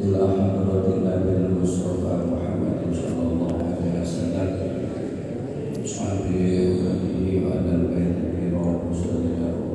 إلى حضرة النبي المصطفى محمد صلى الله عليه وسلم. وصحبه وآله وعلى البيت الكرام وسلم.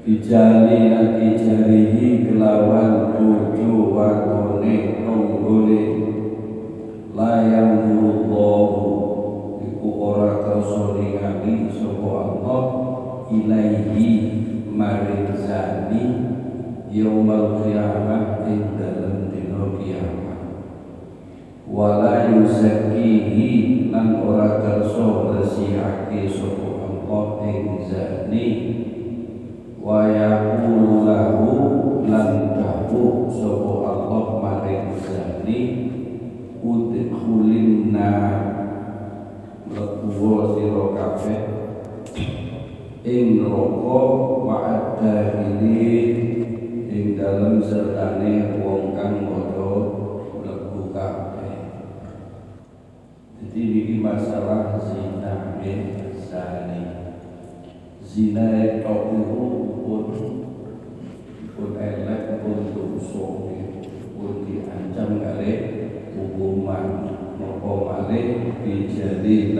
Bijali lagi jarihi kelawan tuju wakone nunggone layang mulullahu iku ora kersa ngabi sapa Allah ilaihi maring zani yaumal kiamat ing dalem dino kiamat. Wala yusakihi nang ora kersa resihake sapa Allah ing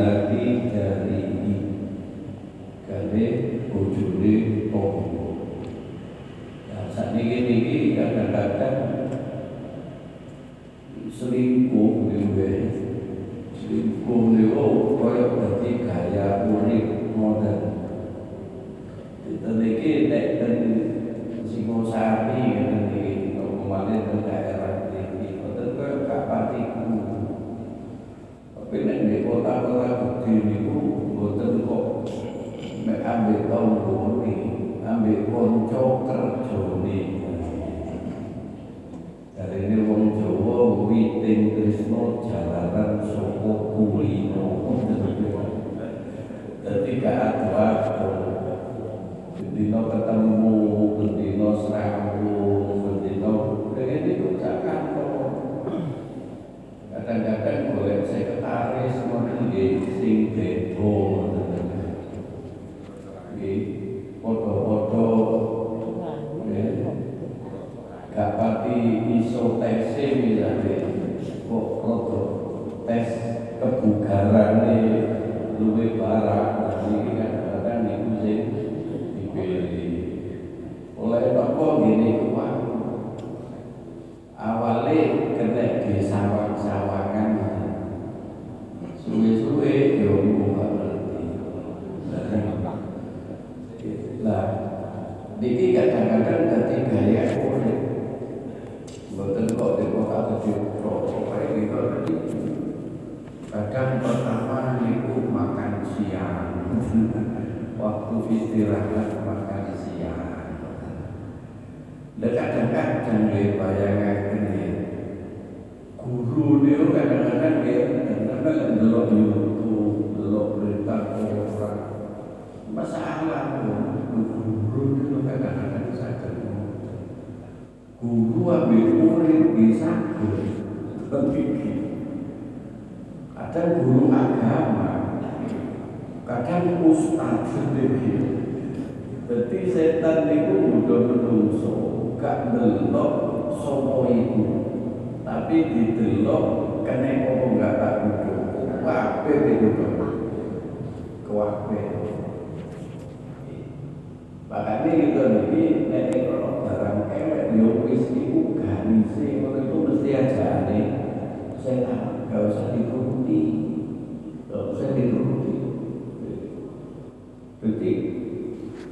lagi dari ini. Kali bujuri popo nah saat ini ini kadang-kadang kandakan boleh sekretaris ngoten nggih sing beda nggih padha-padha gak pati iso tesih misalnya. Istirahat makan siang. Dan kadang-kadang dia bayangkan ya. Guru dia kadang-kadang dia kadang-kadang delok YouTube, delok berita orang. Masalah guru itu kadang-kadang saja guru ambil murid bisa kadang guru agama kadang ustaz sendiri setan itu udah menungso gak delok sopo itu tapi didelok kena apa gak tak duduk kuwabe duduk kuwabe. Makanya itu nih nenek kalau barang elek yo wis iku ganise ngono itu mesti aja ane setan gak usah dituruti gak usah dituruti jadi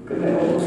kena apa sing kadang-kadang dia nek liar-liar no barang haram barang sing bagus itu kadang-kadang dikemas ambil hal-hal sing kadang-kadang kita ini gak tertarik tapi nek barang haram kadang-kadang itu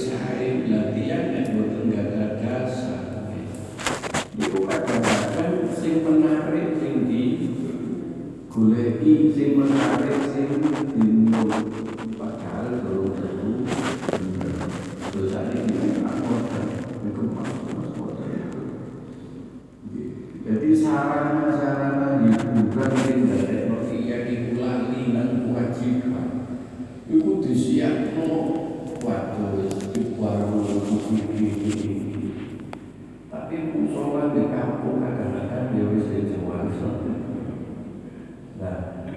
bersaing latihan yang boten gak ada dasar itu kadang-kadang sing menarik sing di goleki sing menarik sing dino padahal belum tentu dosa ini anggota itu masuk jadi sarana-sarana hiburan sing dari notia dikulali dan kewajiban itu disiapno waktu di warung tapi musola di kampung kadang-kadang dia wis dijual Nah,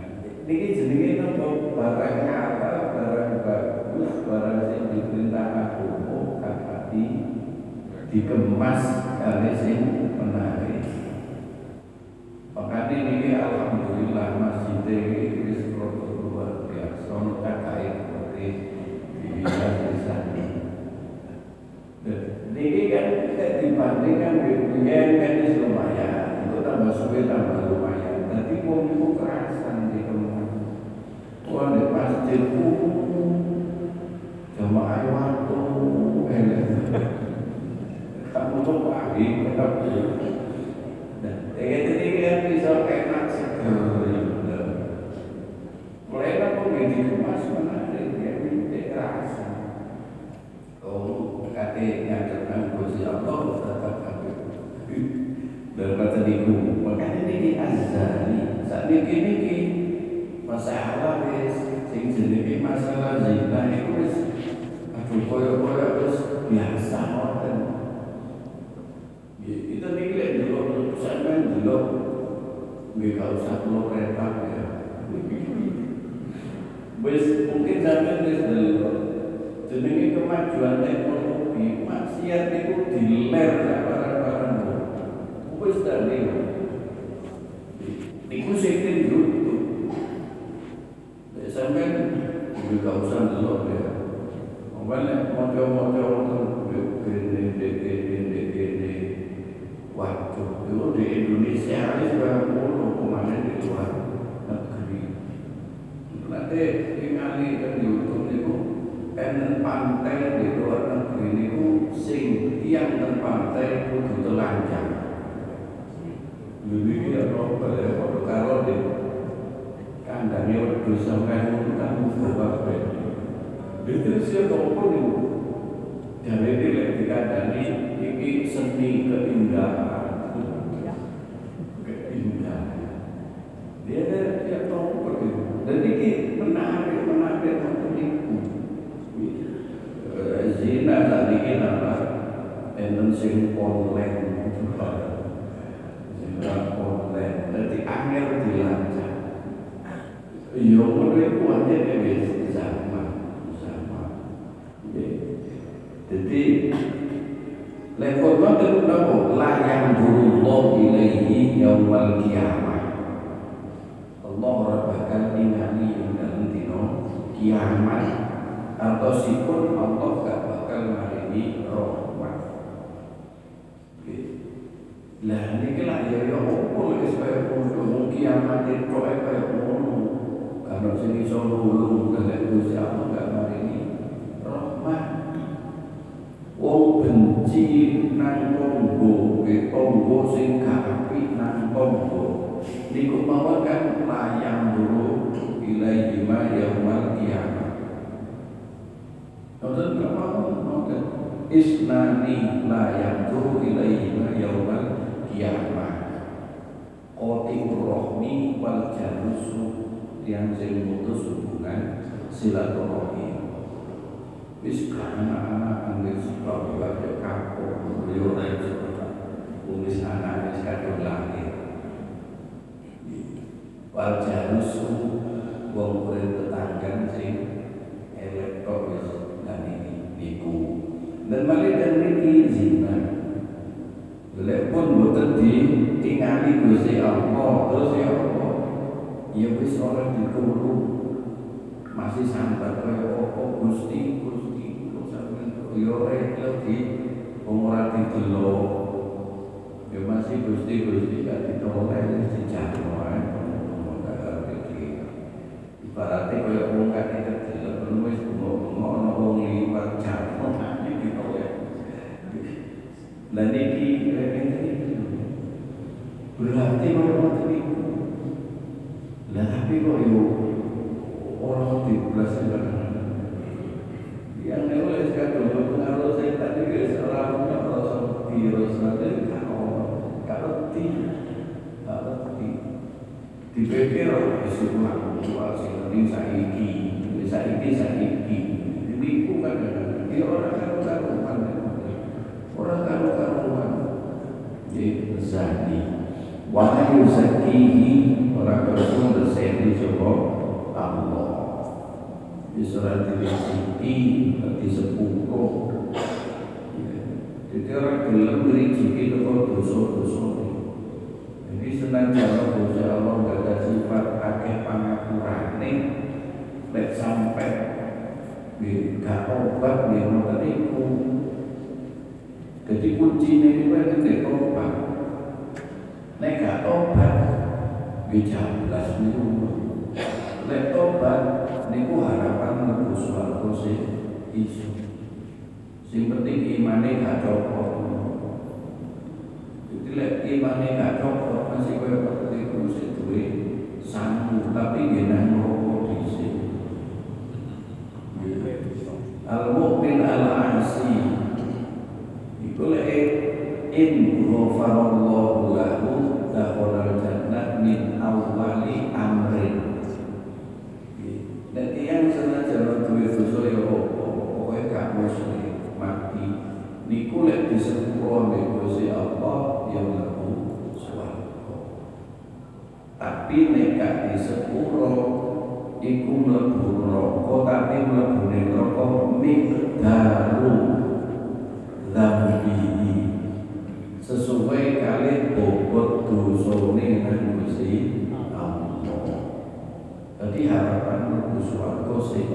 ini jenenge nopo barang nyata, barang bagus, barang sing diperintah agama kakati dikemas kali sing menarik. Makanya ini alhamdulillah masjid ini wis rada luar biasa, ono kakai seperti di desa Ini kan dibandingkan dengan kan lumayan, itu tambah suwe tambah lumayan. Nanti wong itu kerasan di ke mana. Wah di masjidku jamaah waktu enak. Kamu tuh pagi tetap Dan kayak ini kan bisa enak sekali. Mulai kan pun jadi kemas menarik ya ini kerasa. Oh, katanya tentang Gusti Allah tetap kami dan kata niku makanya niki azali saat niki niki masalah wis sing jenenge masalah zina itu wis aduh koyo koyo wis biasa ngoten itu niki lek dulu sampean dulu nggih gak usah perlu repot ya wis mungkin sampean wis dulu jenenge kemajuan teknologi maksiat itu diler barang-barang wis tadi Iku sing YouTube. Nek sampean juga usah delok ya. Monggo moco-moco gini gini gini Waduh, itu di Indonesia ini sudah puluh kemarin di luar negeri. Nanti tinggali ke YouTube itu enten pantai di luar negeri itu sing tiang dan pantai kudu telanjang. Jadi dia novel ya, kalau kalau di kandangnya waktu sampai kita bawa bed. Itu siapa pun itu. Jadi dia di kandangnya ini seni keindahan. Dia ada dia tahu seperti itu. Dan ini menarik menarik untuk itu. Zina tadi kita apa? Enten sing online Zina online. Nanti akhir dilacak. Iya, ngono iku aja dhewe sama sama. Jadi Lekot ngoten napa la yang Allah ilaihi yaumal kiamah. Allah ora bakal ningali ing dalem kiamat atau sipun Allah gak bakal maringi rahmat. Lah niki lah ya ya opo wis kaya ngono kiamat itu kaya ngono. Karena sing iso nulung kalih Gusti Allah gak maringi rahmat. Wong benci nang tonggo, tonggo sing gak apik nang tonggo. Niku mawon kan layang dulu ilaihi ma yaumal kiamat. Nonton mawon nonton isnani layang dulu ilaihi ma yaumal kiamat. Qati'ur rohmi wal jalusu yang mutus hubungan silaturahmi. Wis anak-anak anggere sebab baca kapok yo ora tulis anak wis kadung lahir wal jarusu wong kuring tetanggan sing elek wis ini niku dan balik dan niki zina Lek pun boten ditingali Gusti Allah. Terus ya ya wis ora dikurung masih sambat kaya apa? Gusti Gusti kok sampeyan yo rekel di wong ora didelok. Ya masih Gusti Gusti gak ditolak wis dijamu ae ibaratnya kaya wong kate kedelok wis bengok-bengok ana wong liwat lah niki berarti kaya ngoten niku lah tapi kok yo orang di belas yang kan dulu pengaruh saya tadi ke seorang orang virus nanti kalau kalau ti kalau ti dipikir isu mahasiswa sing saiki saiki saiki. Bukan dia orang karu karuan orang karuan jadi wahyu orang karuan berseni coba Allah. Di surat Al-Siti di jadi orang jadi senajan Gusti Allah ada sifat akeh pangapurane lek sampai di gak obat di ngoten iku jadi kuncinya itu kan di obat nek gak obat bisa belas minum lek tobat niku harapan mlebu swarga sing iso. Sing penting imane gak copot. Jadi lek imane gak copot masih kaya seperti itu sing duwe sangu tapi nang neraka dhisik. Al mukmin al asi iku lek in ghafarallahu lahu dakhala jannah min awwali amrin dan yang senajan duwe dosa ya apa pokoke gak muslim mati niku lek disepuro nek Gusti Allah ya mlebu swarga tapi nek gak disepuro iku mlebu neraka tapi mlebu neraka mikdaru zambihi sesuai kali bobot dosane nang Gusti Allah. Jadi harapan mlebu swarga sing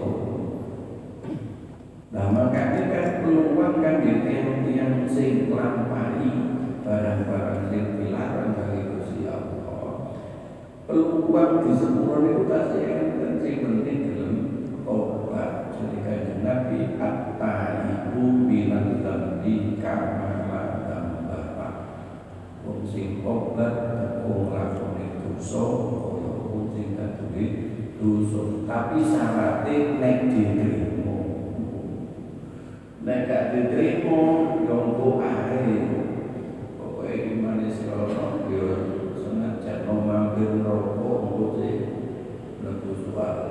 Nah makanya kan peluang kan di tiang-tiang sing lampahi barang-barang sing dilarang. Peluang di sepuluh itu tasih yang penting penting dalam obat. Jadi kajian Nabi Atta ibu bilang dambi kamala dambah Wong sing obat wong lakoni dosa, wong sing kaduri dosa. Tapi syaratnya nek diterima. Nek gak diterima, yongko ae. Pokoknya gimana sih orang dia sengaja mau mampir rokok, engko sih mlebu swarga.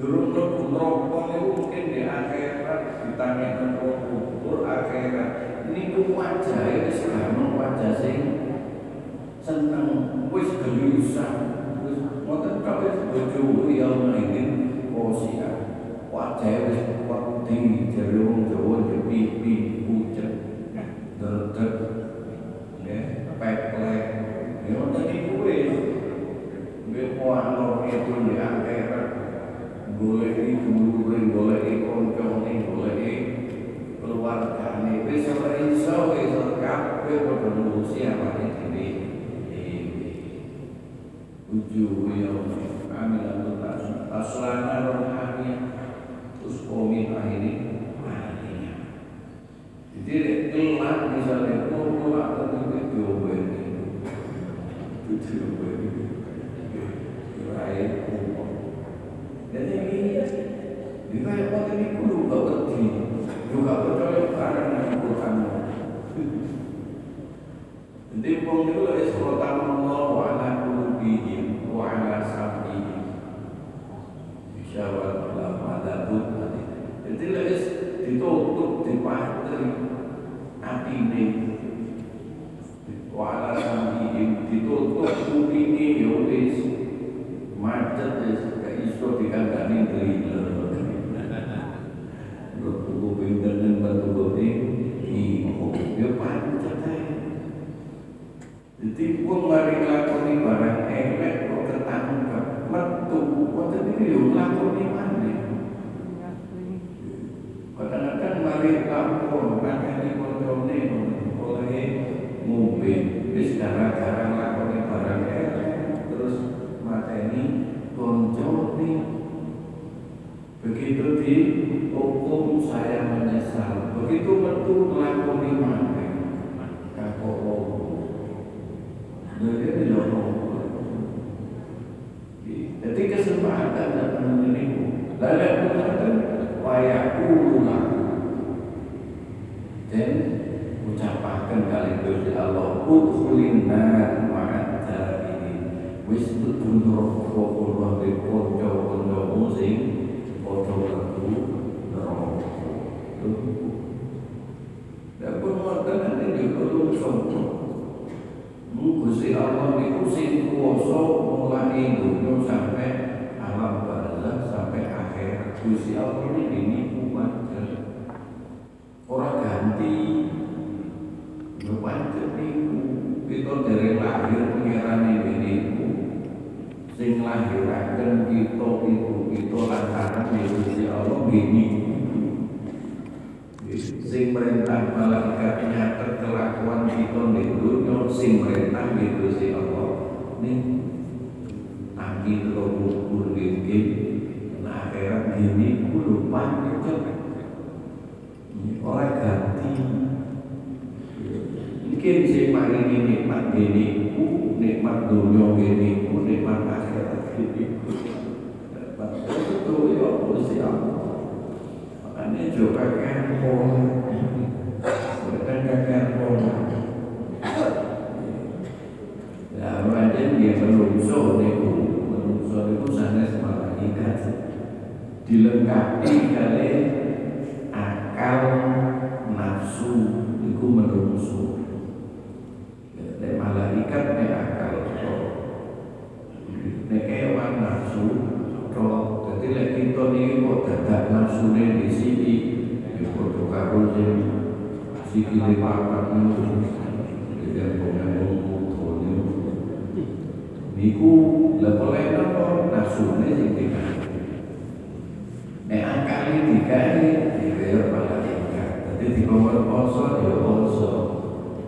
Durung mlebu niku mungkin di akhirat ditanya neraka kubur akhirat. Niku wajahe wis gano wajah sing wis gelisah wis ngoten wujuh yauma idzin khosyi'ah wajahe wis wedi jare wong Jawa pipi pucet dredeg nggih peplek. Ya ngoten niku wis. Itu di akhirat goleki dulure goleki kancane goleki keluargane wis ora iso wis kabeh padha ngurusi awake dhewe Uju ya amin amin aslana rohani terus komin akhirnya matinya jadi gelap misalnya kalau gelap tentu diobain itu diobain Right. Jadi ini juga yang waktu ini kudu gak berhenti juga percaya karena Al-Quran. Jadi pun itu lah Isra Allah wa ala qulubihim wa ala sam'ihim. Ditutup kupingi ya wis. Macet wis iso dikandani thriller. Tuku pinter dan batu kopi, iku ya pancet ae. Jadi wong mari nglakoni barang elek kok ketangkep, metu wonten iki yo nglakoni maneh. Kadang-kadang mari ngakeni koncone oleh ngombe wis gara-gara nglakoni barang elek terus mateni koncone begitu di hukum saya menyesal. Begitu metu melakoni mana kakak jadi jadi kesempatan datang menipu lalu kesempatan wayak ulang dan ucapakan kali Gusti Allah udkhulin nar ma'at ini wis betul rokok Allah di konco-konco sing padha mlebu neraka. Dan pun wonten ing kulo sopo. Gusti Allah niku sing kuwasa mulai dunya sampai alam barzah sampai akhir. Gusti Allah ini niku wajar. Ora ganti. Pancet niku. Kita dari lahir pengirane niku sing lahiraken kita itu kita lantaran Gusti Allah gini sing perintah malaikat nyatet kelakuan kita di dunia sing perintah Gusti Allah nih aki lo kubur gini nah akhirat gini kudu pancet oleh ganti. Mungkin sing maringi nikmat gini ku nikmat dunia gini ku nikmat akhirat gini itu ya Gusti Allah. Makanya juga kan pola bukan kakek pola ya macam dia menungso niku menungso niku sanes malaikat dilengkapi kali akal nafsu niku menungso nek malaikat nek akal nek kewan nafsu jadi lek kita niki kok dadak nafsune di sini ya padha karo sing sikile papat niku jadi pengen ngomong niku level napa nafsune sing dikane nek akal iki dikane dibayar malaikat dadi dikongkon poso ya poso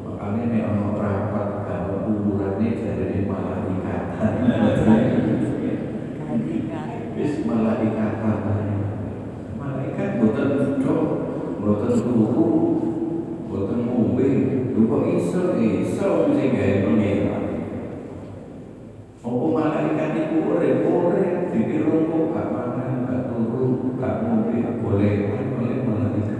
makanya nek ono rapat kalau kuburane jadi malaikat wis malaikat malaikat boten duduk boten turu boten ngombe. Kok iso iso sing gawe pengiran Apa malaikat itu urip-urip dikira kok gak makan, gak gak ngombe, boleh oleh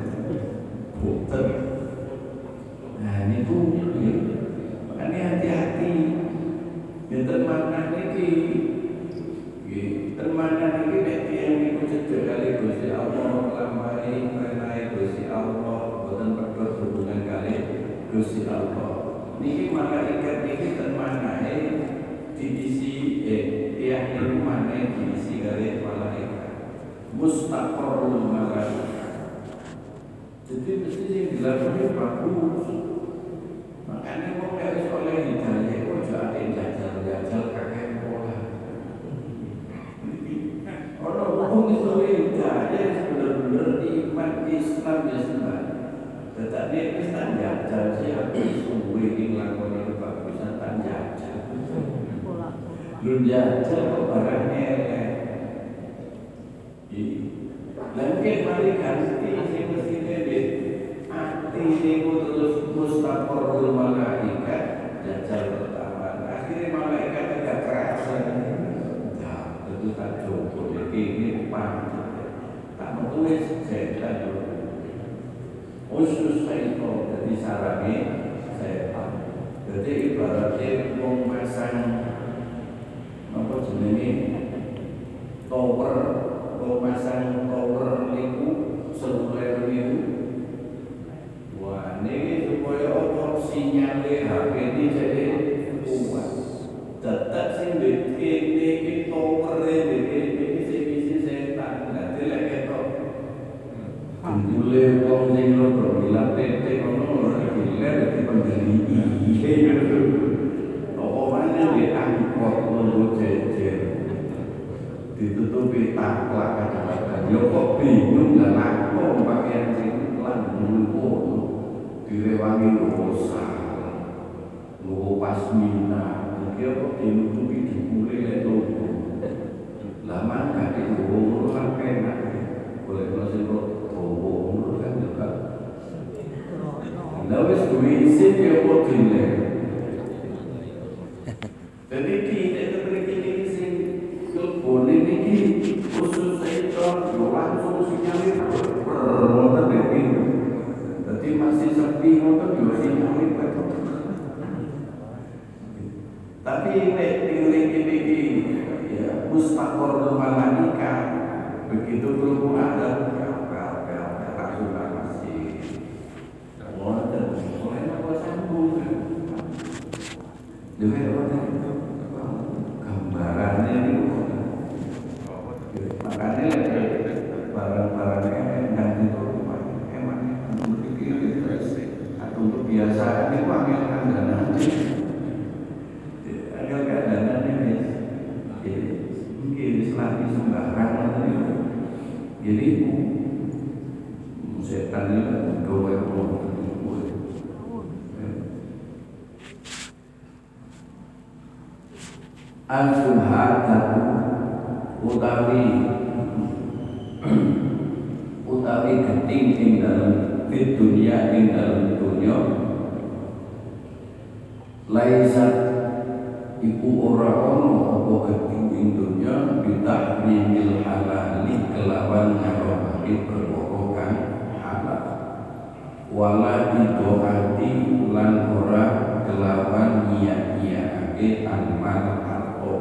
wala didoati ulan ora kelawan iya iya ake anmar alko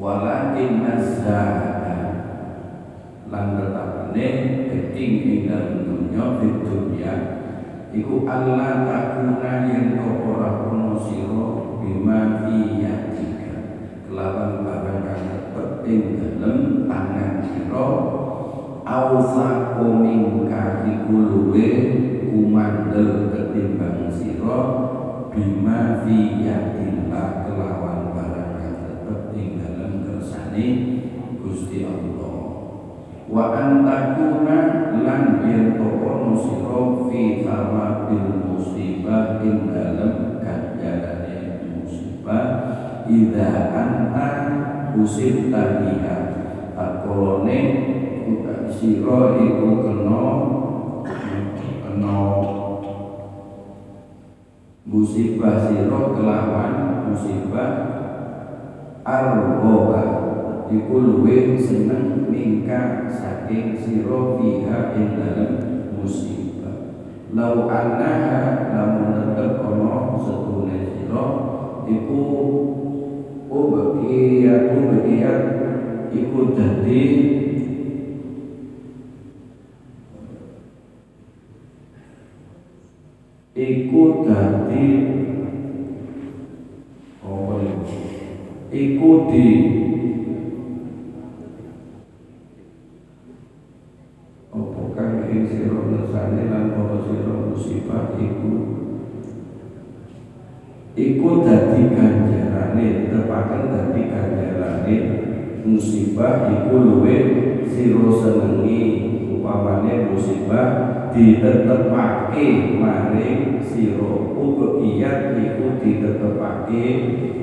walakin nazahada lan tetapane keting ing dalam dunya di dunya iku Allah takuna yang kau ora kono siro bima iya tiga kelawan barang kang penting dalam tangan siro awsaku minka iku luwe kumandel ketimbang Siro bima fi yadillah kelawan barang yang tetep ing dalem Gusti Allah. Wa antakuna lan yen ono sira fi thawabil musibah ing dalam ganjarane musibah idza anta usib tabiha takolone Siro iku kena kena. Musibah siro kelawan musibah arroba iku luwih seneng mingka saking sira fiha ing dalem musibah. Lau annaha lamun tetep ana setune sira iku ubekiyatu bekiyat iku dadi iku dadi apa niku iku di apa kang ing sira ngersane lan para sira musibah iku? Iku dadi ganjarane tepaken dadi ganjarane musibah iku luwe sira senengi upamane musibah ditetepake maring sira uga iya iku ditetepake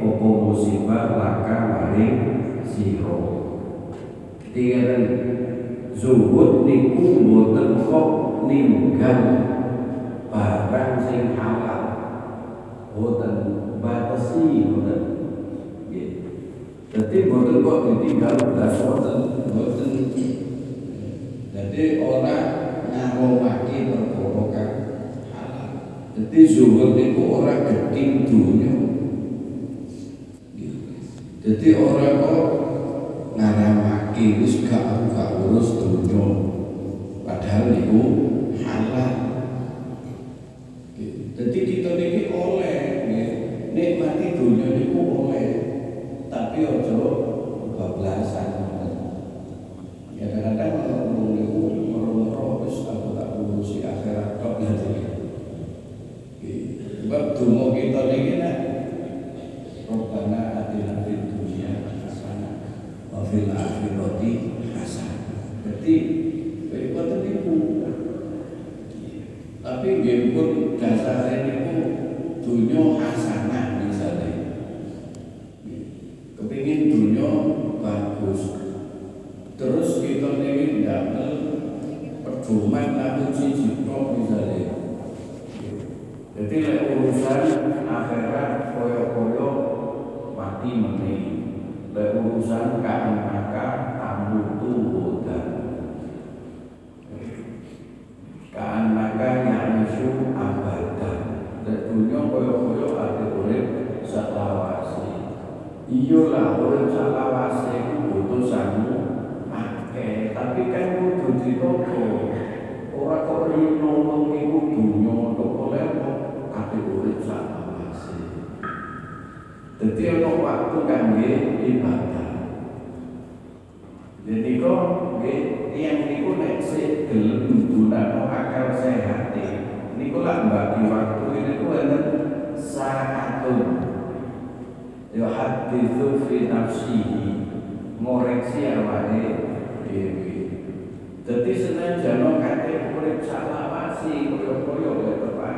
apa musibah laka maring sira. Tiga zuhud niku mboten kok ninggal barang sing halal. Mboten batasi mboten. Nggih. Dadi mboten kok ditinggal blas mboten mboten jadi orang ngaromake perkara halal. Dadi zuhud niku ora geding dunya jadi orang kok ngaramake wis gak aku gak urus dunya padahal niku halal. Jadi kita niki oleh nggih nikmati dunya niku oleh. Tapi ojo bablasan ya kadang-kadang kalau niku merem-merem wis aku tak urusi akhirat tok nanti sebab donga kita niki nek Rabbana atina fid dunya hasanah wa fil akhirati hasanah. Jadi kowe boten niku. Tapi nggih pun dasare niku dunya hasanah misalnya. Kepingin dunya bagus. Terus kita niki ndamel pedoman namun siji tok misalnya. Jadi lek urusan akhirat koyo-koyo mati meni lek urusan kaan maka tamu tuhudan kaan maka nyamusu abadan lek dunia koyo-koyo ade urip selawase iya lah urip selawase itu butuh sangu akeh tapi kan kudu ditoto ora kok rino wong iku dunya kok oleh ade urip selawase Jadi ada waktu kangge ibadah. Jadi kok yang niku nek sik gelem gunakno akal sehat niku lak bagi waktu ini ku enten saatun. Ya hadithu fi nafsihi ngoreksi awake dhewe. Dadi senajan kate urip salawasi kaya-kaya tepak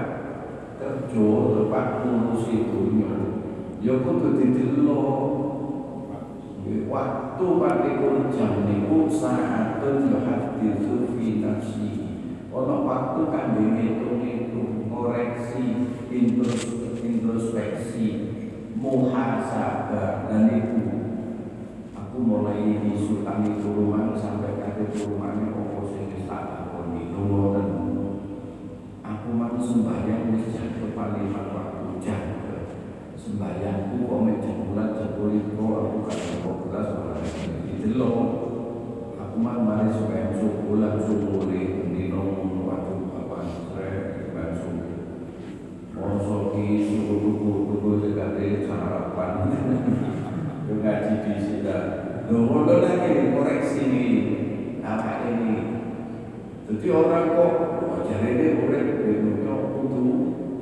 kerja tepak ngurusi dunya ya kudu didelok waktu patikur jam niku saatun ya hadithu fi nafsi. Ana waktu kangge ngitung-ngitung koreksi introspeksi muhasabah. Dan itu aku mulai disutangi turunan sampai kate turunane opo sing wis tak lakoni. Ngoten. Aku mang sembahyang wis jatuh paling sembahyangku kok mek bulan jebul itu aku kadang kok belas itu loh aku mah mari supaya bulan suburi dino waktu apa sore langsung Mosok ki suruh tuku-tuku sekali sarapan ngaji di sini Loh, lagi koreksi nih apa ini jadi orang kok jadi ini urip bentuknya kudu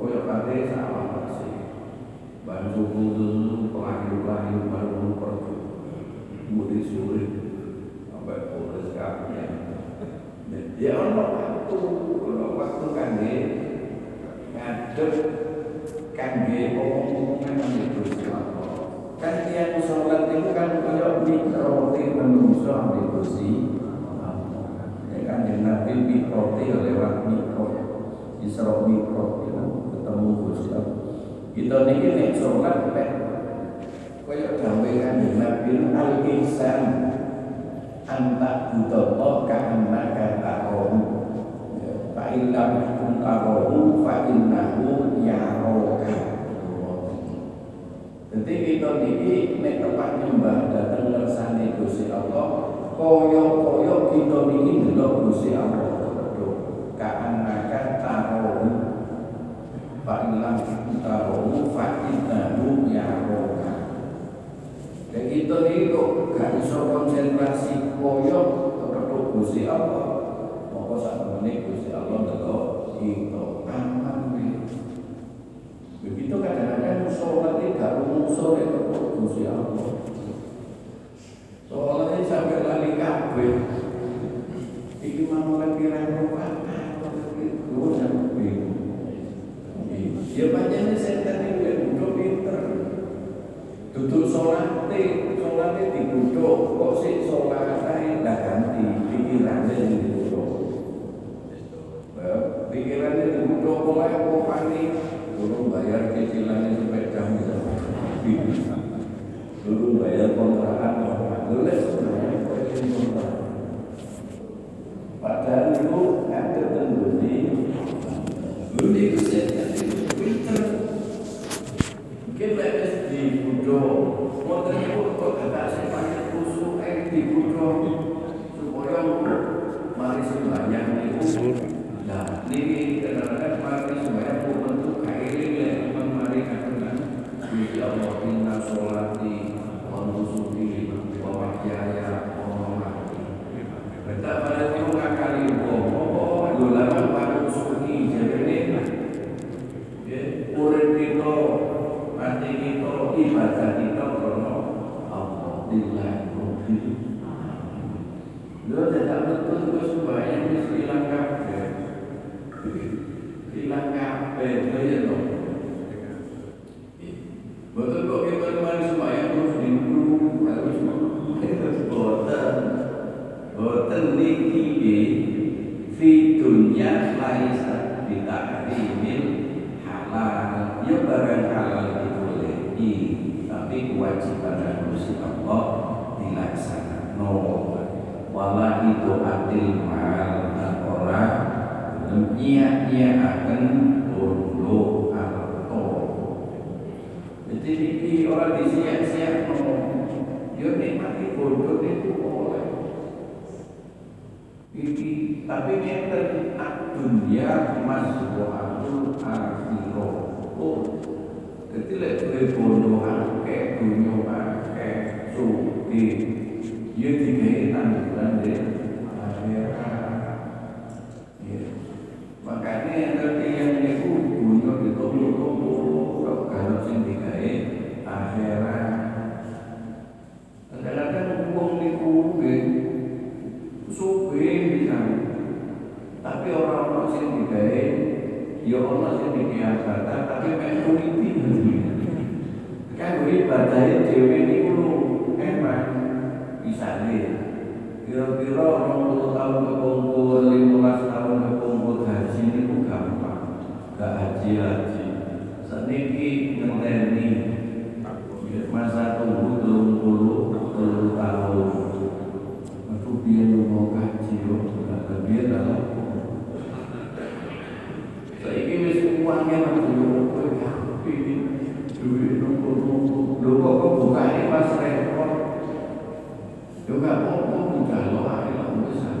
koyo kate salah kudu pelahir-pelahir baru pergi mudi suri sampai polres kabeh ya ono waktu ono waktu kangge ngadep kangge nang Gusti Allah kan tiang sholat itu kan kaya mikroti menungso ambil Gusti ya kan Nabi mikroti lewat mikro Isra mikro itu ketemu Gusti Allah kita niki nek sholat nek kaya gawe kanjeng Nabi al ihsan anta budallah ka annaka tarahu fa illam takun tarahu fa innahu yaraka jadi kita niki nek tempat nyembah datang ngersani Gusti Allah koyo-koyo kita niki ndelok Gusti Allah. Ka tarahu Pak ilam tahu fa innahu yaroka Kayak gitu nih kok gak iso konsentrasi koyok kepada Gusti Allah Maka saat ini Gusti Allah tetap itu aman Begitu kadang-kadang sholat ini gak ya kepada Gusti Allah Soalnya sampai lali kabeh. Iki mau lagi rangkukan Gue sampai bingung Ya panjangnya setan itu ya duduk pinter. Duduk sholat Sholat duduk Kok sih sholat Dah ganti Pikirannya yang duduk. Pikirannya duduk Mulai kok panik Dulu bayar cicilannya sepeda misalnya. Bayar kontrakan Dulu sebenarnya kok ini kontrakan Padahal itu ada tentu Dulu itu setan itu pinter Kita di budo Modern itu kok kata saya pakai kusuk Eh di budo Supaya Mari sembahyang itu Nah ini kadang-kadang mari sembahyang Itu bentuk kairin ya Memang mari kadang-kadang Jadi Allah inna sholati Wa nusuki Wa wahyaya Wa mamati Betapa pada itu ngakali Oh, lu lama pada nusuki Jadi ini Urip kita Mati kita Ibadah kita Karena Allah Lillahi Rabbil Lu tidak betul Itu sembahyang Itu hilang kabeh Hilang kabeh Itu ya dong Betul kok kita kemarin sembahyang Terus dulu Harus Boten Boten niki Fi dunya Laisa Bitahrimil Halal barang halal dibolehi Tapi kewajiban Gusti Allah Dilaksanakan. Wala itu adil mal Dan orang Nyia-nyia akan Bondo Arto Jadi ini orang disiap-siap Dia nikmati bodoh itu oleh Iki tapi ngeten dunia masbuhatul akhirah. Oh. Jadi lek kowe bondo akeh dunya akeh suki. Ya digawe tanggulan de akhirat. Ya. Makanya ngerti yang kalau digawe bisa tapi orang-orang sing digawe ya Allah sing dikiasatan tapi mek kuliti kan ibadah dhewe niku emang bisa kira-kira orang puluh tahun kekumpul, lima tahun kekumpul haji niku gampang? Gak haji-haji seniki ngenteni masa tunggu telung puluh telung tahun Aku biar mau kaji yo, kata biar dalam. Saya ini mesti uangnya nanti yo, kau ini duit nunggu nunggu. Lu kok kau buka ini pas repot. Yo gak apa-apa lo lah besar.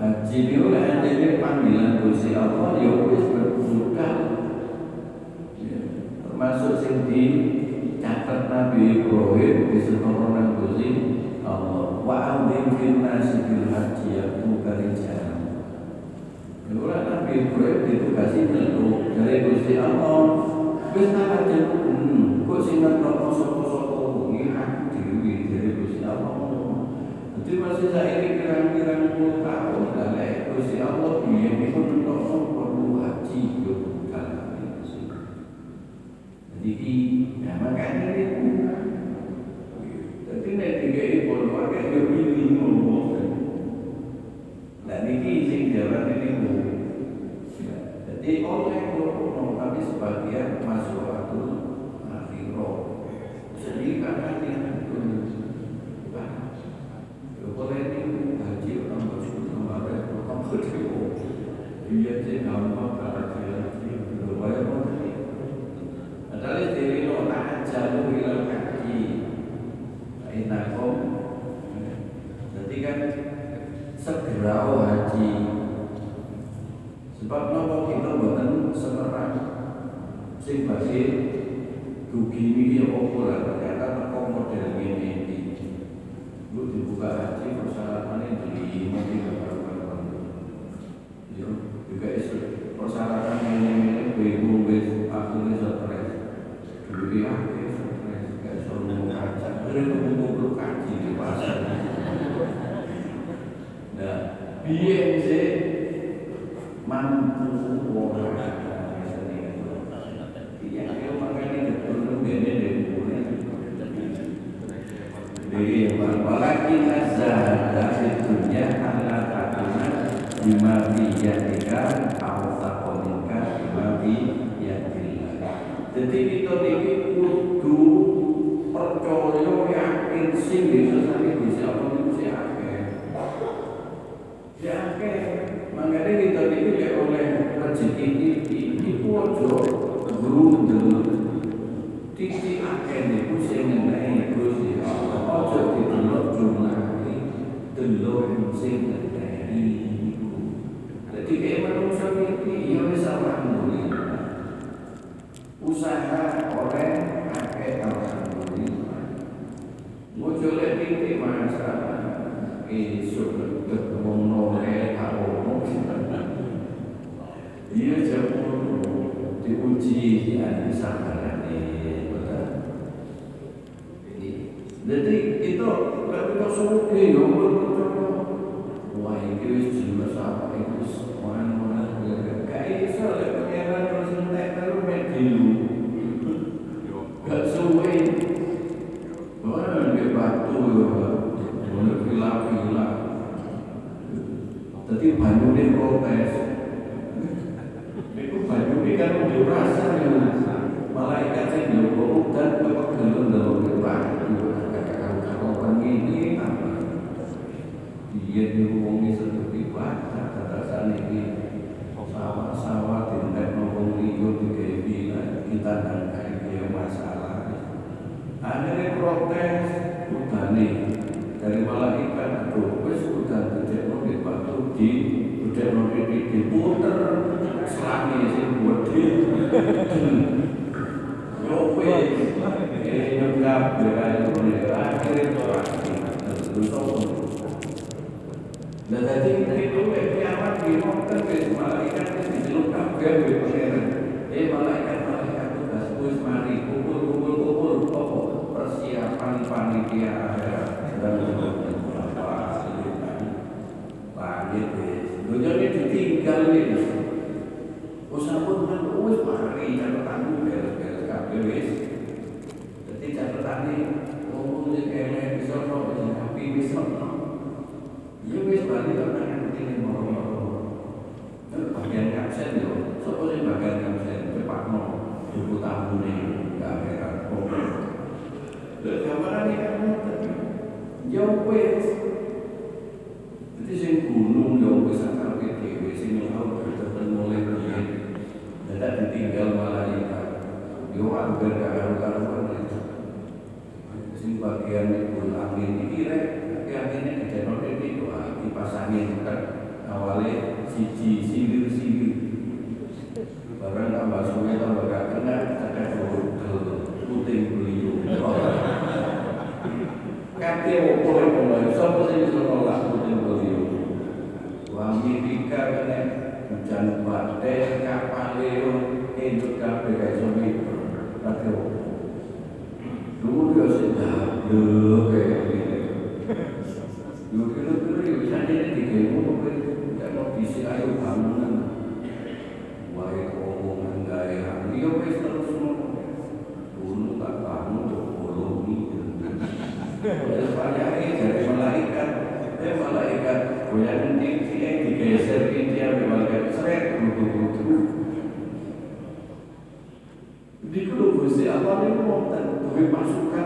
Haji jadi panggilan Gusti Allah, yo wis berbuka. Termasuk sing di catat Nabi Ibrahim di sekolah Gusti Allah wa amdim fil nasi bil haji yaku karijal Itulah Nabi Ibrahim ditugasi dari Gusti Allah Wis tak aja hmm, kok sing ngetokno sapa-sapa dhewe dari Gusti Allah Jadi masih saya ini kirang-kirang puluh tahun lah Gusti Allah perlu haji yo itu Jadi ya makanya itu jadi nek tiga ibu keluarga yo pilih ngomong. Dan ini sing jalan ini bu. Jadi oleh ngomong tapi sebagian masuk aku akhirah. Jadi kadang dia itu Yo boleh ini haji orang bersyukur sama ada orang bersyukur. Dia sih gampang kalau dia itu bayar mau Adalah jadi lo tak jalur hilang haji Inakom Jadi kan segera haji Sebab nopo kita buatan semerang sing bagi dugi ini lah ternyata teko model ini ini. Lu dibuka haji persyaratannya jadi mati gambar-gambar. Ya, juga persyaratan ini ini bingung wis akhirnya stres. Dulu ya stres gak suruh kaca. Kaji di pasar. Nah, sih mampu wong Iya, dia makanya betul beda Jadi walakin azhada fi dunya ala takuna bima fi yadika aw taqonika bima fi yadillah. Jadi kita ini kudu percaya yakin sing bisa sampai bisa apa itu sih akeh. Ya akeh. Makanya kita ini ya oleh rezeki ini itu ojo grundel titi akeh niku sing ngenai Gusti Allah ojo didelok jumlah delok sing ngenai niku dadi kayak manusia iki ya wis alhamdulillah usaha oleh akeh alhamdulillah ojo lek titik masalah esuk ketemu noleh aku Iya jamu diuji di hati sabarane Jadi itu kalau kita suruh ya wah ini jelas apa itu semuanya mana kayak iso lek pangeran terus entek karo mek dilu gak suwe Mana dia batu ya, mana gila-gila. Tadi banyu dia protes, itu banyu ini kan udah rasa ya malaikat yang jauh dan bapak gelem dalam berbaju katakan kalau begini apa dia dihukumi seperti baca kata saat ini sawah-sawah tindak ngomong liyo di bila kita dan kayak masalah. Ada protes udah nih. Dari malaikat tuh wes udah tidak mau dibantu di udah mau diputer selami sih buat dia Yo wes, eh nyokap berai boleh akhir terus Dan tadi itu kiamat di motor wes malaikat itu diceluk kabeh wes pangeran. Eh malaikat malaikat tugas wes mari kumpul kumpul kumpul. Apa? Persiapan panitia akhirat sedang apa langit wes. Dunia ini ditinggal wes. Usah pun kan wes mari catatan beres-beres kabeh wes. Jadi catatan ini ngomong di kene bisa kok bisa api bisa Ya wis bali kok nang ngene moro-moro. Bagian kapsen yo, sapa sing bagian kapsen cepatno buku tamune gak akhirat kok. Lha gambaran iki kan ngoten. Yo wis. Jadi sing gunung yo wis akal dhewe sing tau ketemu mulai biyen. Dadak ditinggal malaikat. Yo angger gak karo-karuan. Sing bagian rek itu doa dipasangin kan awalnya siji silir silir barang tambah suwe tambah gak kena ada dodol puting beliau kaki mulai siapa sih bisa nolak puting beliau Amerika kena hujan badai kapal itu hidup kabeh kayak zombie kaki opo dulu dia sudah kayak gini Yo kira-kira yo bisa jadi tiga ngono kowe tidak mau bisi ayo bangunan. Wae omongan gawe hang yo wis terus ngono. Dulu tak tahu tuh bolongi. Terus banyak dari malaikat, eh malaikat goyang tinggi yang digeser dia malaikat seret dulu Di kulo Gusti Allah ini wonten duwe pasukan ngoten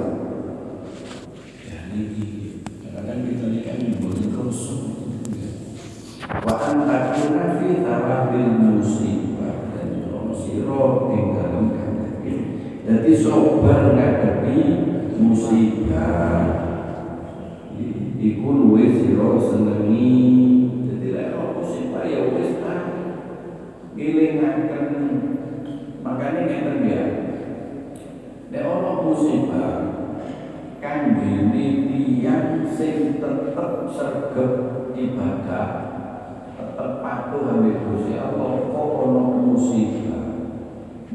tawabil musibah dan sira ing dalem kadang jadi sabar ngadepi musibah. Iku luwih sira senengi dadi lek ono musibah ya wis ta ngelingaken makanya ngeten ya nek ono musibah kangge tiyang sing tetep sregep ibadah ambek Gusti Allah kok ono musibah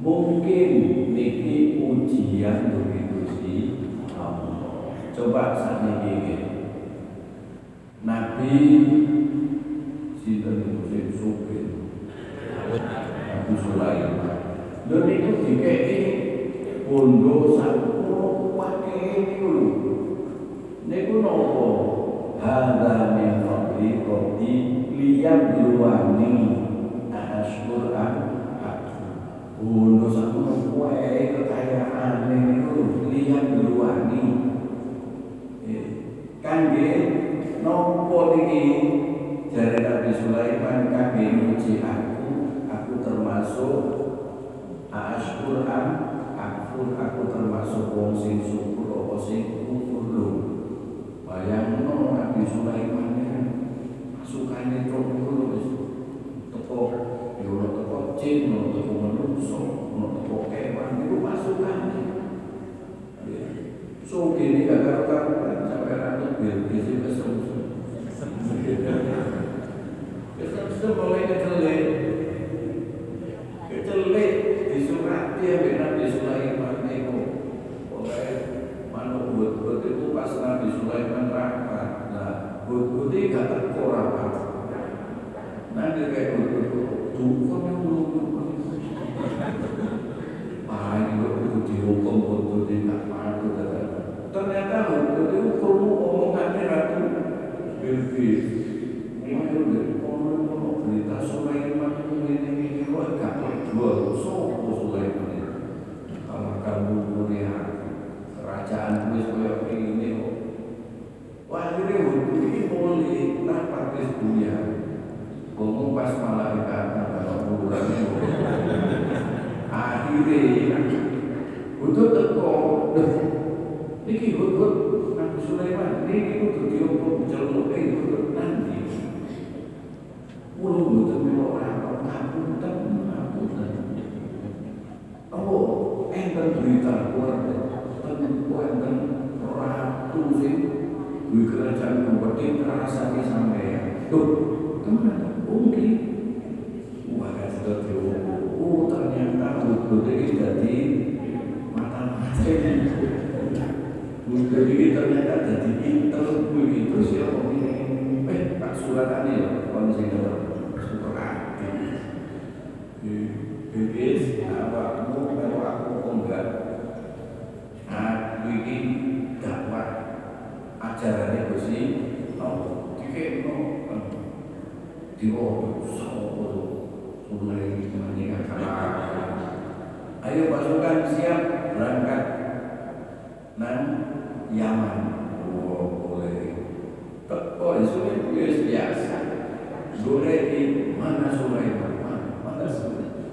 mungkin niki ujian dari Gusti Allah coba sakniki Nabi sinten sing sugih? Nabi Sulaiman. Lho niku dikeki bondo sakuro pake niku lho. Niku napa? Hadza min fadli rabbi liyabluwani ashkur am bondo sakuro kuwe kekayaan niku liyabluwani kangge nopo niki? Jare Nabi Sulaiman kangge nguji aku aku termasuk ashkur am akfur aku termasuk wong sing syukur apa sing kufur Nabi Sulaiman kan lho wis teko yo ono teko jin ono teko manungsa ono teko kewan iku masukane so gini gak karuan sampai ratu Bilqis itu kesem kesem mulai kecelek kecelek disurati oleh Nabi Sulaiman itu oleh manuk buat-buat itu pas Nabi Sulaiman rapat nah buat-buat ini gak teko rapat nanti kayak buat-buat tuh kok yang belum ah ini kok dihukum buat-buat ini gak patuh ternyata buat itu perlu omongannya Ratu Bilqis Mulai dari kono-kono berita Sulaiman ini ini kok gak jual sopo Sulaiman itu kalau kamu melihat kerajaan wis koyo ini kok wah akhirnya waktu ini boleh rapat wis dunia ngomong pas malaikat kalau ukurannya akhirnya untuk teko niki hudhud Nabi Sulaiman. Niki kudu diomong celuk eh hudhud nanti. Kulo mboten melok rapat ngapunten ngapunten Oh, enten berita keluar ten enten ratu sing duwe kerajaan gede ngrasake sampeyan. Tuh, teman mungkin. Wah, sudah Oh, ternyata hudhud ini jadi ini ternyata jadi intel begitu siapa ini Eh, Pak Suratani ya, konsider super aktif Bibis, awakmu, kalau aku enggak Aku ini dakwah ajarannya Gusti Allah Dikit no Diwodo, sopo Mulai meninggalkan Ayo pasukan siap berangkat Nang Yaman. Oh boleh. Teko itu itu biasa. Boleh di mana Sulaiman Mana, mana Sulaiman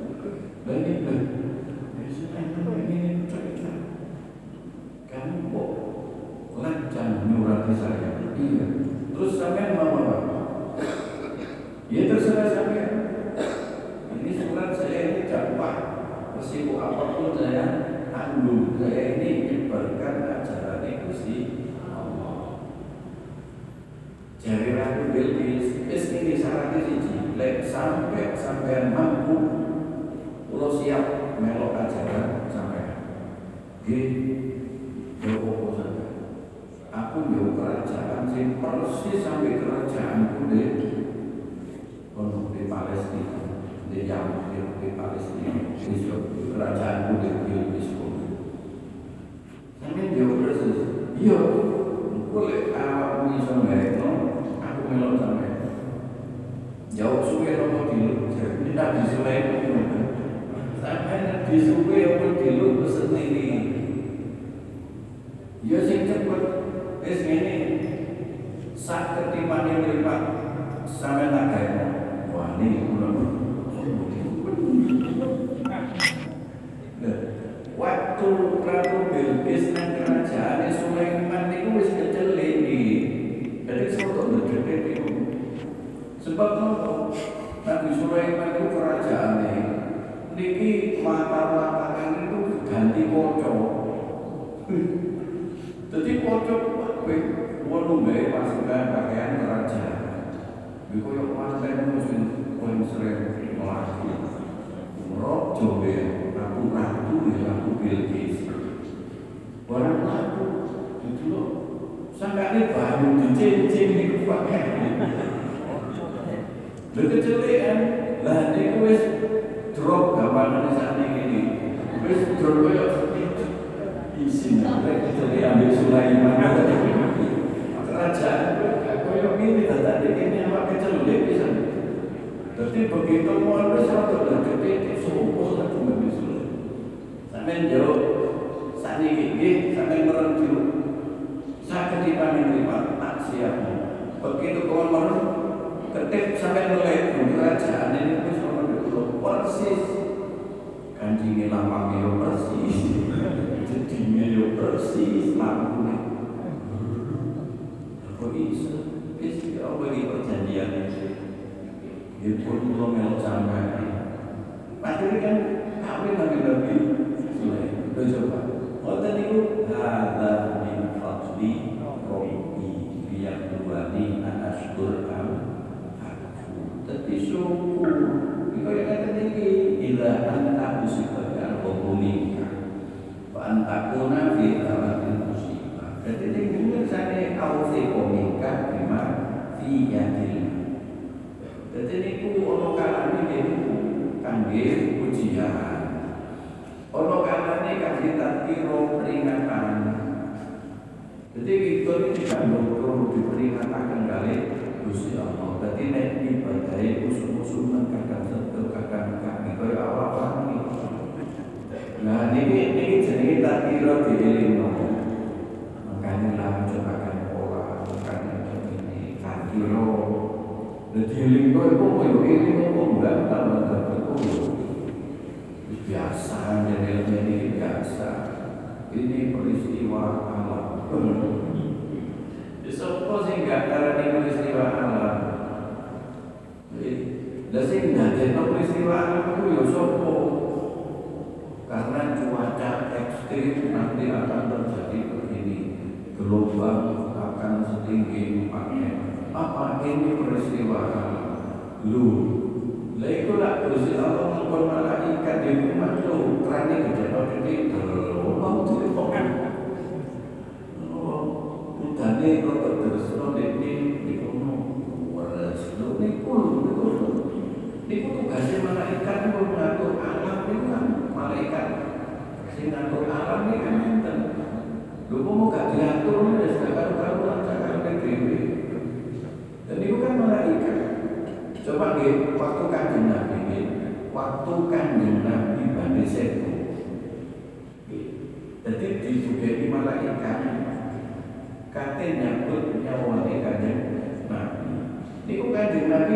Dan Ya Sulaiman ini cerita Kamu kok Lancang nyurati saya? Iya. Terus sampai mau apa? Ya terserah sampai Ini surat saya ini dakwah. Meskipun apa pun saya tanggung Saya ini menyebarkan ajaran Gusti Allah. Jadi Ratu Bilqis, es ini syaratnya siji, lek sampai sampai mampu, pulau siap melok ajaran sampai. Di Joko sampai. Aku jauh kerajaan sing persis sampai kerajaan di di Palestina di Yahudi di Palestina di kerajaan di Bilqis Dia persis iya. Boleh awak punya sampai aku melok sampai. Jauh suwe nopo dilu jadi tidak disuwe sampai disuwe apa dilu pesen ini ya sing cepet wis ngene. Sak ketipane mripat sampe tak gawe wah ini kula Waktu Prabu Bilqis nang kerajaan Sulaiman niku wis kecelek iki. Jadi soto ndedek niku. Sebab nopo? Nabi Sulaiman itu kerajaane niki mata-matakan itu ganti kocok. Jadi kocok kabeh wolu bae pasukan pakaian kerajaan. Iku yo manten musim koyo sering mlaku. Rojo be aku ratu ya aku Bilqis. Barang laku itu loh. Sampai baru dicincin niku pakaian. Lha kecelian, lah niku wis drop gampangane sak niki. Wis drop koyo isin nek kecelian ambil Sulaiman. Kerajaan koyo ngene tadi ini apa kecelian bisa. Jadi begitu mau wis rada dadi sopo sak Nabi Sulaiman. Sampeyan yo sakniki nggih sampeyan merem dulu. Sak ketipane lipat tak siap. Begitu kawan merem ketik sampai melek kerajaan ini pun sama dulu persis lambangnya yo persis yo persis di perjanjian yang pasti kan kawin nabi nabi coba. Ada min am Tapi syukur. Yang kata tinggi musibah ya Rabbi Fi amatin musibah. Jadi tinggi Sana awfi komika Bima fi yadil. Jadi ini Ono kalani ini Kanggir ujian Ono kalani Kanggir takiro peringatan. Jadi itu ini tidak perlu diperingatkan kali Gusti Allah. Dadi nek ibadahe usul-usul nang kadang ini. Nah niki niki jenenge tak kira dielingno. Makanya lah cobakan pola makanya ini tak kira. Dadi elingno iku koyo eling kok enggak tambah tambah biasa jadi ini biasa. Ini peristiwa alam. Sopo sing gak darani peristiwa alam. Lah sing dadekno peristiwa alam itu ya sopo? Karena cuaca ekstrim nanti akan terjadi begini. Gelombang akan setinggi 4 meter. Apa ini peristiwa? Lu lah itu lah Gusti Allah ngkon malaikat di rumah lu kerane gede gede mau telepon udane kok terus dene niku waras lho niku niku niku tugasnya malaikat niku ngatur alam niku kan malaikat. Sing ngatur alam niku kan enten. Lho mau gak diatur wis gak karo-karo cakap dhewe. Dan niku kan malaikat. Coba nggih waktu kanjeng Nabi nggih. Waktu kanjeng Nabi Bani Setu jadi didugeni malaikat kate nyambut nyawane kanjeng Nabi. Niku kanjeng Nabi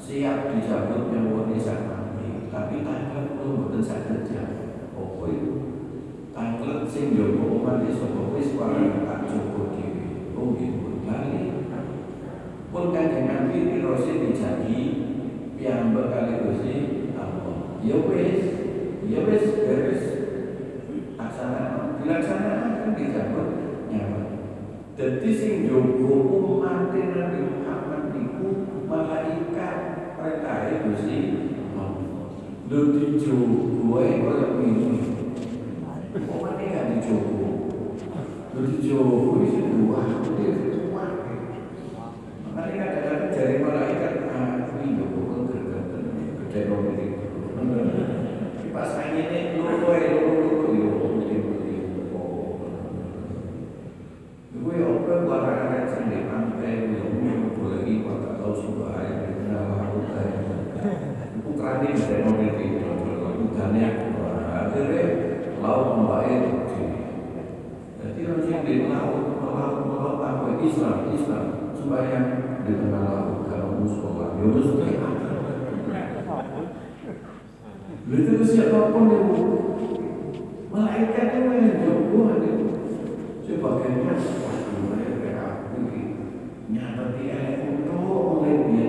siap dijabut nyawone sakmane tapi tanglet kulo mboten saged jawab apa itu tanglet sing njogo umat sapa wis parang tak coba dhewe oh nggih bali pun kanjeng Nabi dirose dijanji piyambak kali Gusti Allah. Ya wis, ya wis beres. Aksana dilaksanakan kan dijabut nyawa. Dadi sing jogo umat Nabi Muhammad niku malaikat perintah Gusti. Lho dijogo ae koyo ngene. Kok gak dijogo? Lho dijogo wis dua, Makanya kadang-kadang jari malaikat ah ini ya Gue barang ada sing di pantai kok tahu sudah air di bawah hutan. Putrane gede nomor itu. Hutannya akhirnya laut membaik. Jadi orang di laut, laut, laut apa Islam, Islam supaya di tengah laut kalau musola, ya musola Begitu siapa pun yang malaikat itu yang jagoan itu sebagainya waduh mereka ini nyata dia oleh dia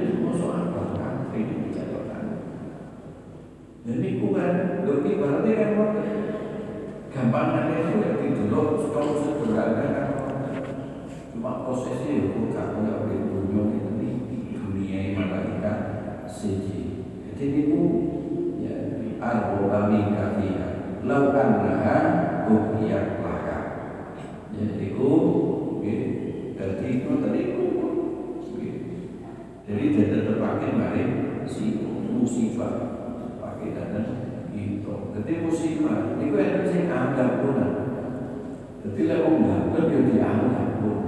itu masuk apa kan ini bicarkan dan itu lebih berarti kan gampangannya itu yang didelok kalau sederhana kan cuma prosesnya itu bukan nggak boleh dunia ini dunia malaikat siji. Jadi itu arboba min kafiha lau annaha buhiyat laka. Jadi ku jadi ku tadi ku jadi tidak terpakai mari si musibah pakai dana itu jadi musibah itu yang saya anggap pun jadi lewat nggak dia dianggap pun.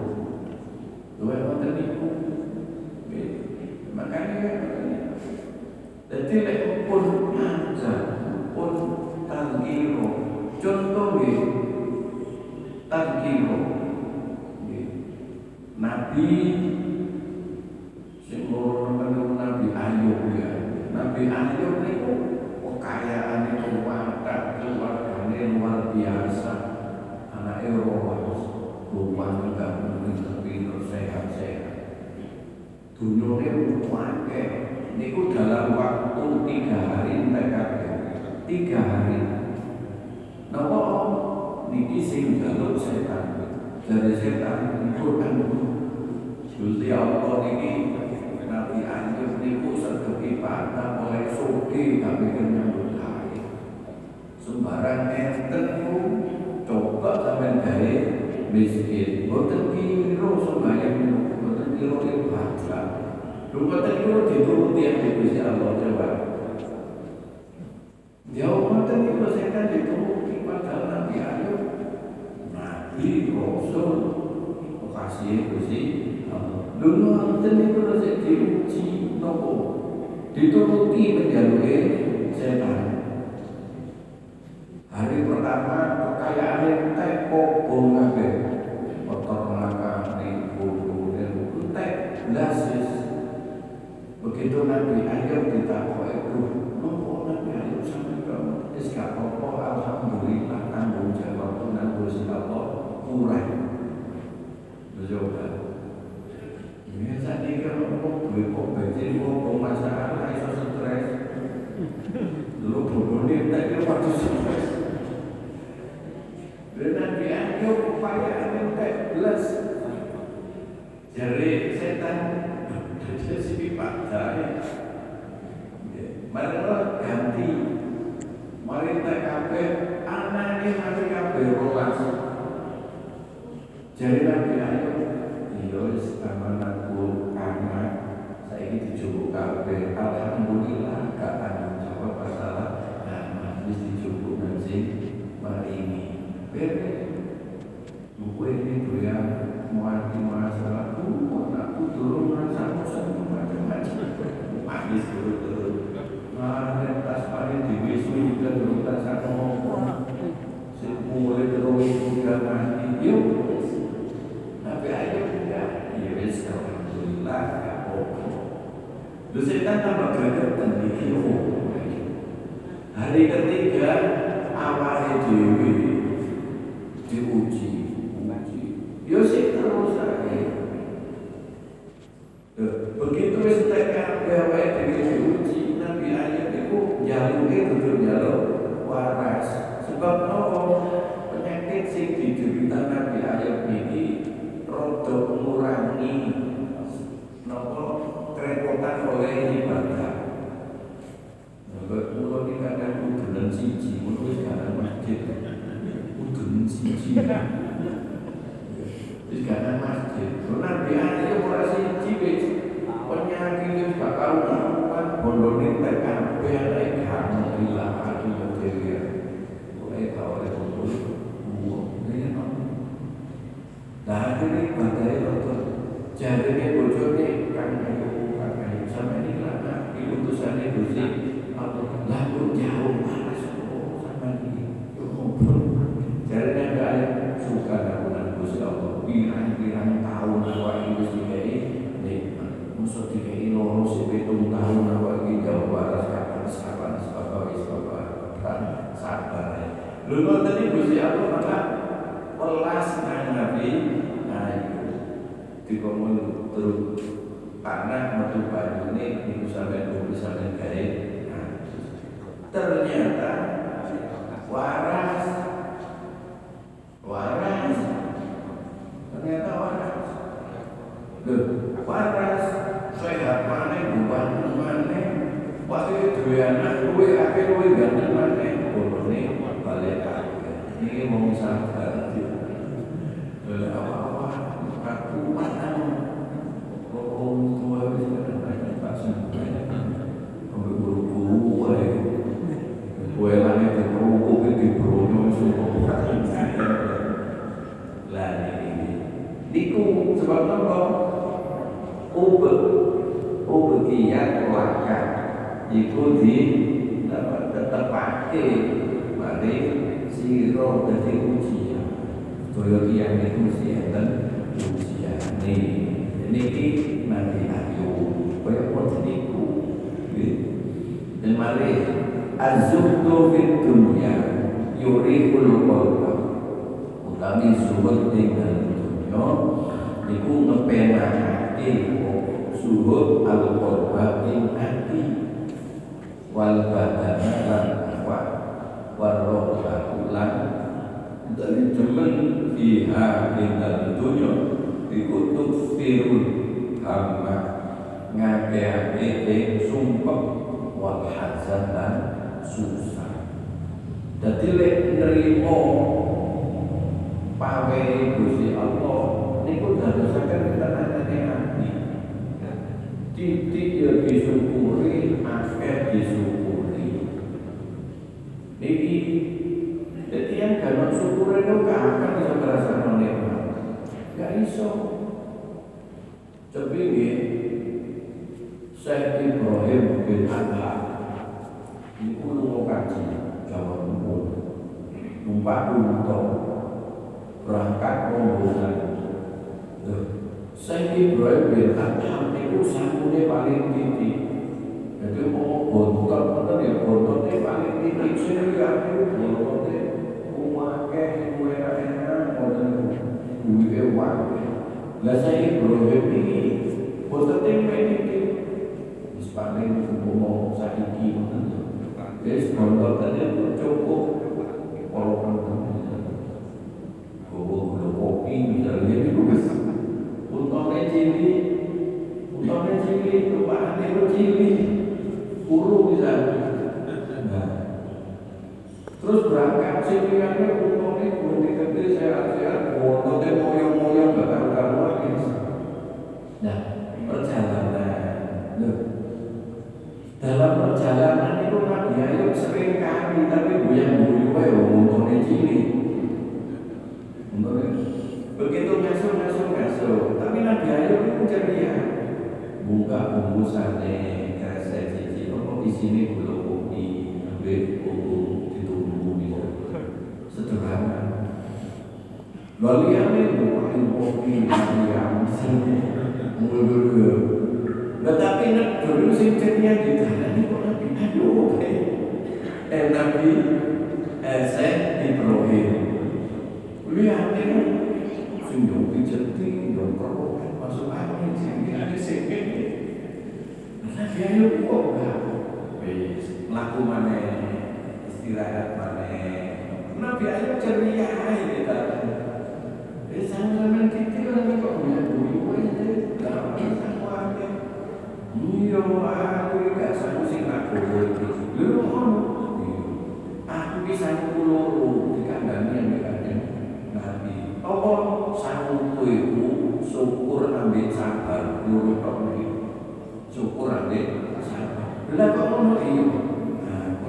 Dua orang tadi ku makanya jadi lek pun aja pun tangkiro. Contoh nggih. Tangkiro. Nabi. Sing Nabi Ayub ya. Nabi Ayub niku kekayaane kuwata keluargane luar biasa. Anak Eropa rumah kita pinter sehat-sehat. Dunyane akeh. Niku dalam waktu tiga hari TKP tiga hari. Napa? Niki sing jaluk setan. Dari setan itu kan? Gusti Allah niki Nabi Ayub niku sedeki patah oleh suki tapi kenyambut gawe sembarang enten niku coba sampean gawe miskin boten kira sembayang boten kira ibadah Rumah tadi dituruti yang Gusti Allah coba. Jauh mata ini setan dituruti pada Nabi Ayub, Nabi Rasul, kasih Gusti. Dulu mata itu saya diuji nopo, dituruti menjalui setan. Hari pertama kekayaan entek kobong melaka di bulu entek belas Begitu Nabi Ayub ditakwa itu, nopo Nabi Ayub sampai kamu, apa Alhamdulillah tanggung jawab Tuhan Gusti Allah kurang. Coba. Ini saat ini kalau mau duit kok bensin, masalah, iso stres. Tak kira waktu stres. Ayub upaya. Jadi setan jadi si pipa jaya. Mari ganti. Mari TKP anak ini mari kabeh rolas. Jadi amanatku saiki dijupuk kabeh alhamdulillah gak tanggung jawab masalah anak wis dijupuk nang sing maringi. Beres. Buku ini doya muati masalah aku aku turun merasa bosan macam-macam. Manis turun-turun. Nah, tas paling diwisu juga turun tas aku mulai terus sudah mati. Yuk, tapi ayo enggak. Ya wis alhamdulillah Dosen kan tanpa gregetan iki opo? Oh. Hari ketiga awal dhewe diuji ngaji. Yo ya sik terus lagi. Begitu wis TKP awake dhewe diuji nabi ayat iku jaluke kudu jalur waras. Sebab nopo penyakit sing diderita nabi ayat ini rodok ngurangi aja. dilarang oleh ibadah. Bapak pulau ini kadang udulan siji, masjid. Siji. Terus kadang masjid. Nabi ada yang mulai siji, penyakit itu bakal karuan bondo ini TKP ada yang kamu hati material. Mulai tahu oleh bondo, ini apa? Nah, akhirnya badai untuk jadinya bojone kan ayo kan ayo sampai ini lah di utusannya Gusti atau lalu jauh mana semua sama ini yuk ngobrol jadinya enggak ada suka nakunan Gusti Allah pirang-pirang tahun awak ini Gusti kayak nih musuh dikai loro sepitung tahun awak ini jauh baras kapan sabar sabar sabar sabar Lalu tadi Gusti Allah malah pelas nang Nabi? Dikongkon terus tanah metu banyu ini itu sampai dulu sampai gaib nah, ternyata waras loh waras sehat mana bukan mana pasti dua anak dua akhir dua ganteng mana bodoh nih balik ini mau sabar apa-apa aku mana orang tua itu kan ada pasang ambil buru-buru kue langit di buru semua lah ini niku sebab apa? Ubek ubek kiat keluarga iku di tetap pakai mari siro dari ujian kian itu mesti enten ujian nih ini nanti ayu kaya pun niku dan mari azubtu fit dunya yurikul qalba. Utami zuhud dengan dunya niku ngepenake zuhud al qalba ing ati. Wal badana lan awak warroha lan dari teman fiha dalam dunia dikutuk firun. Hamba ngake ing sumpah wal hazan susah. Jadi lek nerimo pawe Gusti Allah niku dadosaken kita nangane ati titik ya disyukuri akeh disyukuri. Niki jadi yang kalau syukur itu gak akan bisa merasakan nikmat Gak iso. Ini Syekh Ibrahim bin Adha Ini mau kaji Jawa Timur. Numpak unta Berangkat rombongan. Syekh Ibrahim bin Adha Itu sangkune paling tinggi. Jadi mau bontot ya bontotnya paling tinggi. Sini ya. bontotnya akeh kue enak ngoten duwe wae lah saya Ibrahim iki boten tempe iki wis paling umum saiki wis kopi misalnya itu wis untone cili untone cili tumpahane cili Uru misalnya Terus berangkat siniannya untungnya gunting gede sehat-sehat, bonotnya moyong-moyong gak karu-karuan gitu. Nah, perjalanan, loh. Dalam perjalanan itu Nabi Ayub sering kali tapi goyang guyu wae untungnya cili. Begitu ngasuh ngasuh ngasuh, tapi Nabi Ayub itu ceria. Buka bungkusannya, kresek cici, kok di sini belum kopi, ambil bumbu sederhana. Yang ini bukan kopi yang mundur ke. Tetapi nak dulu di kok nabi eh nabi masuk sing ada sing Nabi ayo laku mana istirahat mana Nabi Ayub ceria kita. Eh sama-sama kita lagi kok punya bulu aja. Gak sama aja. Iya aku gak sanggup sing aku. Lho ngono. Iya. Aku iki sanggup loro dikandani ambek kanjeng Nabi. Apa sanggup iku syukur ambek sabar iki. Syukur ambek sabar. Lah kok ngono iki?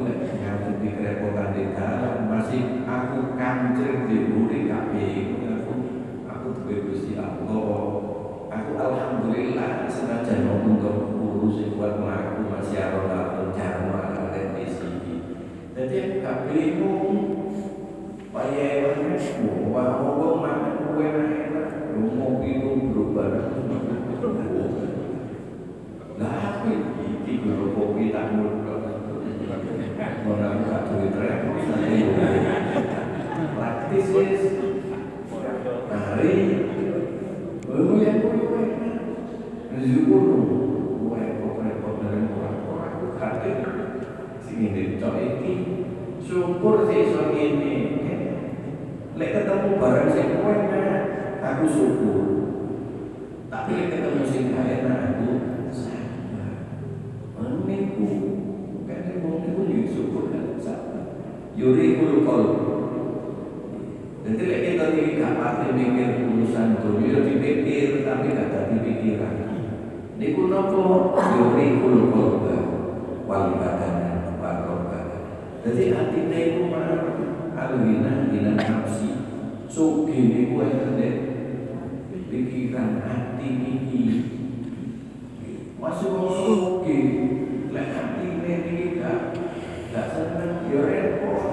Nah, lek kerepotan di dalam masih aku kancing di buri kabeh aku aku duwe Allah. Aku alhamdulillah senajan untuk urus buat melaku masih ada jarma ada di sini. Jadi aku gak bingung. Payah mau mau makan kue enak, mau minum berubah. Lah aku iki kalau kopi tak mulut orang gak duit repot praktis wis hari lu yang kuwi kuwi rezeki lu repot repot dari orang-orang aku kate sing ini cok iki syukur sih iso ngene lek ketemu barang sing enak aku syukur tapi lek ketemu sing gak enak aku sabar. Meniku niku yo syukur kan sabar yuri kul jadi lek kita iki gak pati mikir urusan dunia dipikir tapi gak ada pikiran. Niku napa yuri kul qalba wal badan wa qalba. Jadi atine iku mah alwina dinan nafsi. Sugi niku ente pikiran hati iki. Masih wong sugi lek atine iki gak gak seneng yo repot.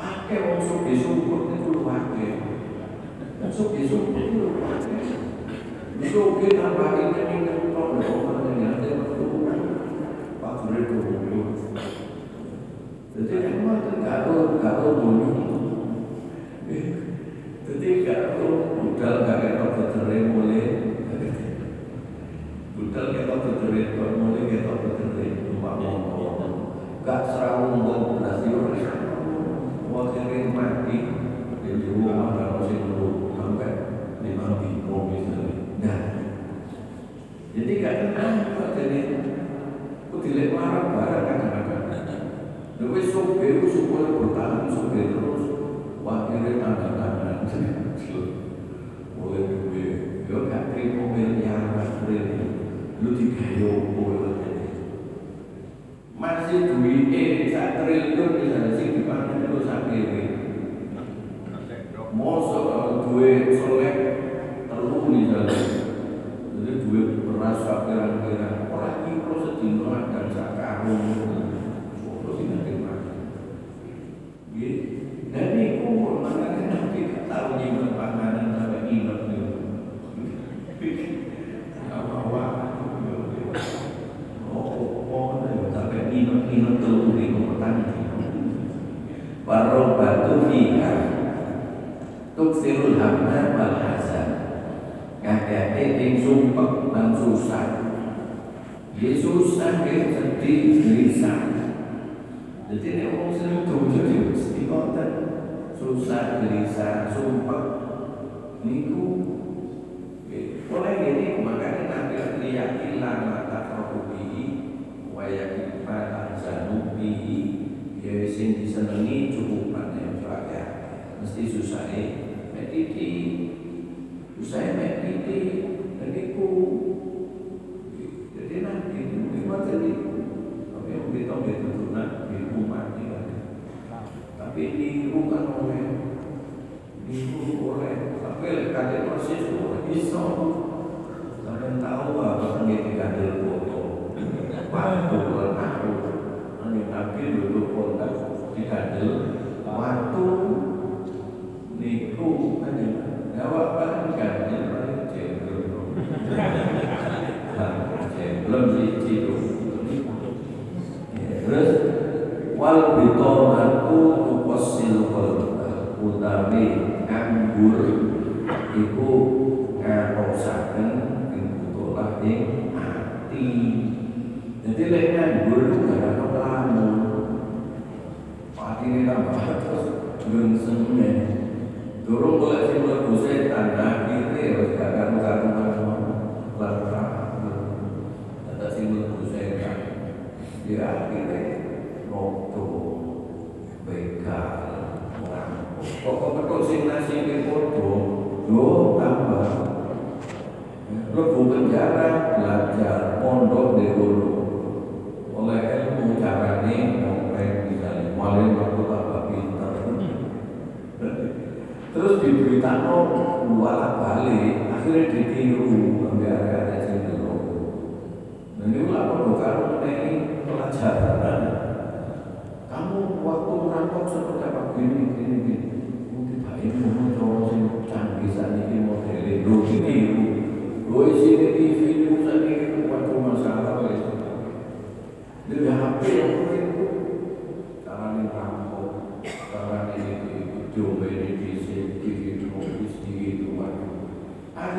Akeh wong sugi syukur niku luwake. Wong sugi syukur niku luwake. Sugi tambah ini ning kok lho ngene ate metu. Pak Jure dulu. Jadi emang gak tau gak tau dulu. Jadi gak tau budal gak ketok betere mulai. Budal ketok betere kok mulai ketok betere numpak motor. Gak serawung kok belas yo akhirnya mati di rumah ada mesin dulu sampai lima biko misalnya nah jadi gak tenang kok jadi aku dilek marah barang kadang-kadang tapi sopir supaya bertahan sopir terus akhirnya tanda tangan mulai duwe yo gak terima miliaran ini lu digayo masih duit sak triliun misalnya sih dipakai terus akhirnya Mosok duwe solek telu misalnya jadi duwe beras sakiran-kiran orang iki pro sedino dan sak karung terus ini terima gitu dan iku makanya nanti gak tahu nyimpen panganan sampai ingat gitu apa-apa minum telur di petani Warobatu fiha Tuksirul hamna wal hasan Ngakake ing sumpek dan susah Ya susah, ya sedih, gelisah Jadi ini orang sering tujuh di istiqotan Susah, gelisah, sumpek Niku Oleh ini makanya Nabi lihat ilang mata rohubi Wayakin mata zanubi Ya sing cukup pada ya Mesti susahnya Mediti Susahnya mediti Dan iku Jadi nanti Lima jadi Tapi yang kita betul Nabi umat Tapi ini bukan oleh Ini oleh Tapi kalian masih bisa. Kalian tahu apa Yang dikandil foto. Waktu tahu Nabi dulu kontak dikandil Waktu Niku kan Jawab kan kandil paling jengkel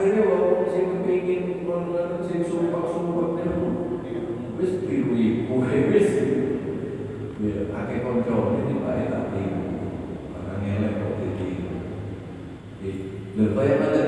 akhirnya walaupun saya kepingin melakukan saya sumpah-sumpah itu wis biru ibu wis. Ya pakai konco jadi baik tapi orang kok jadi ya kaya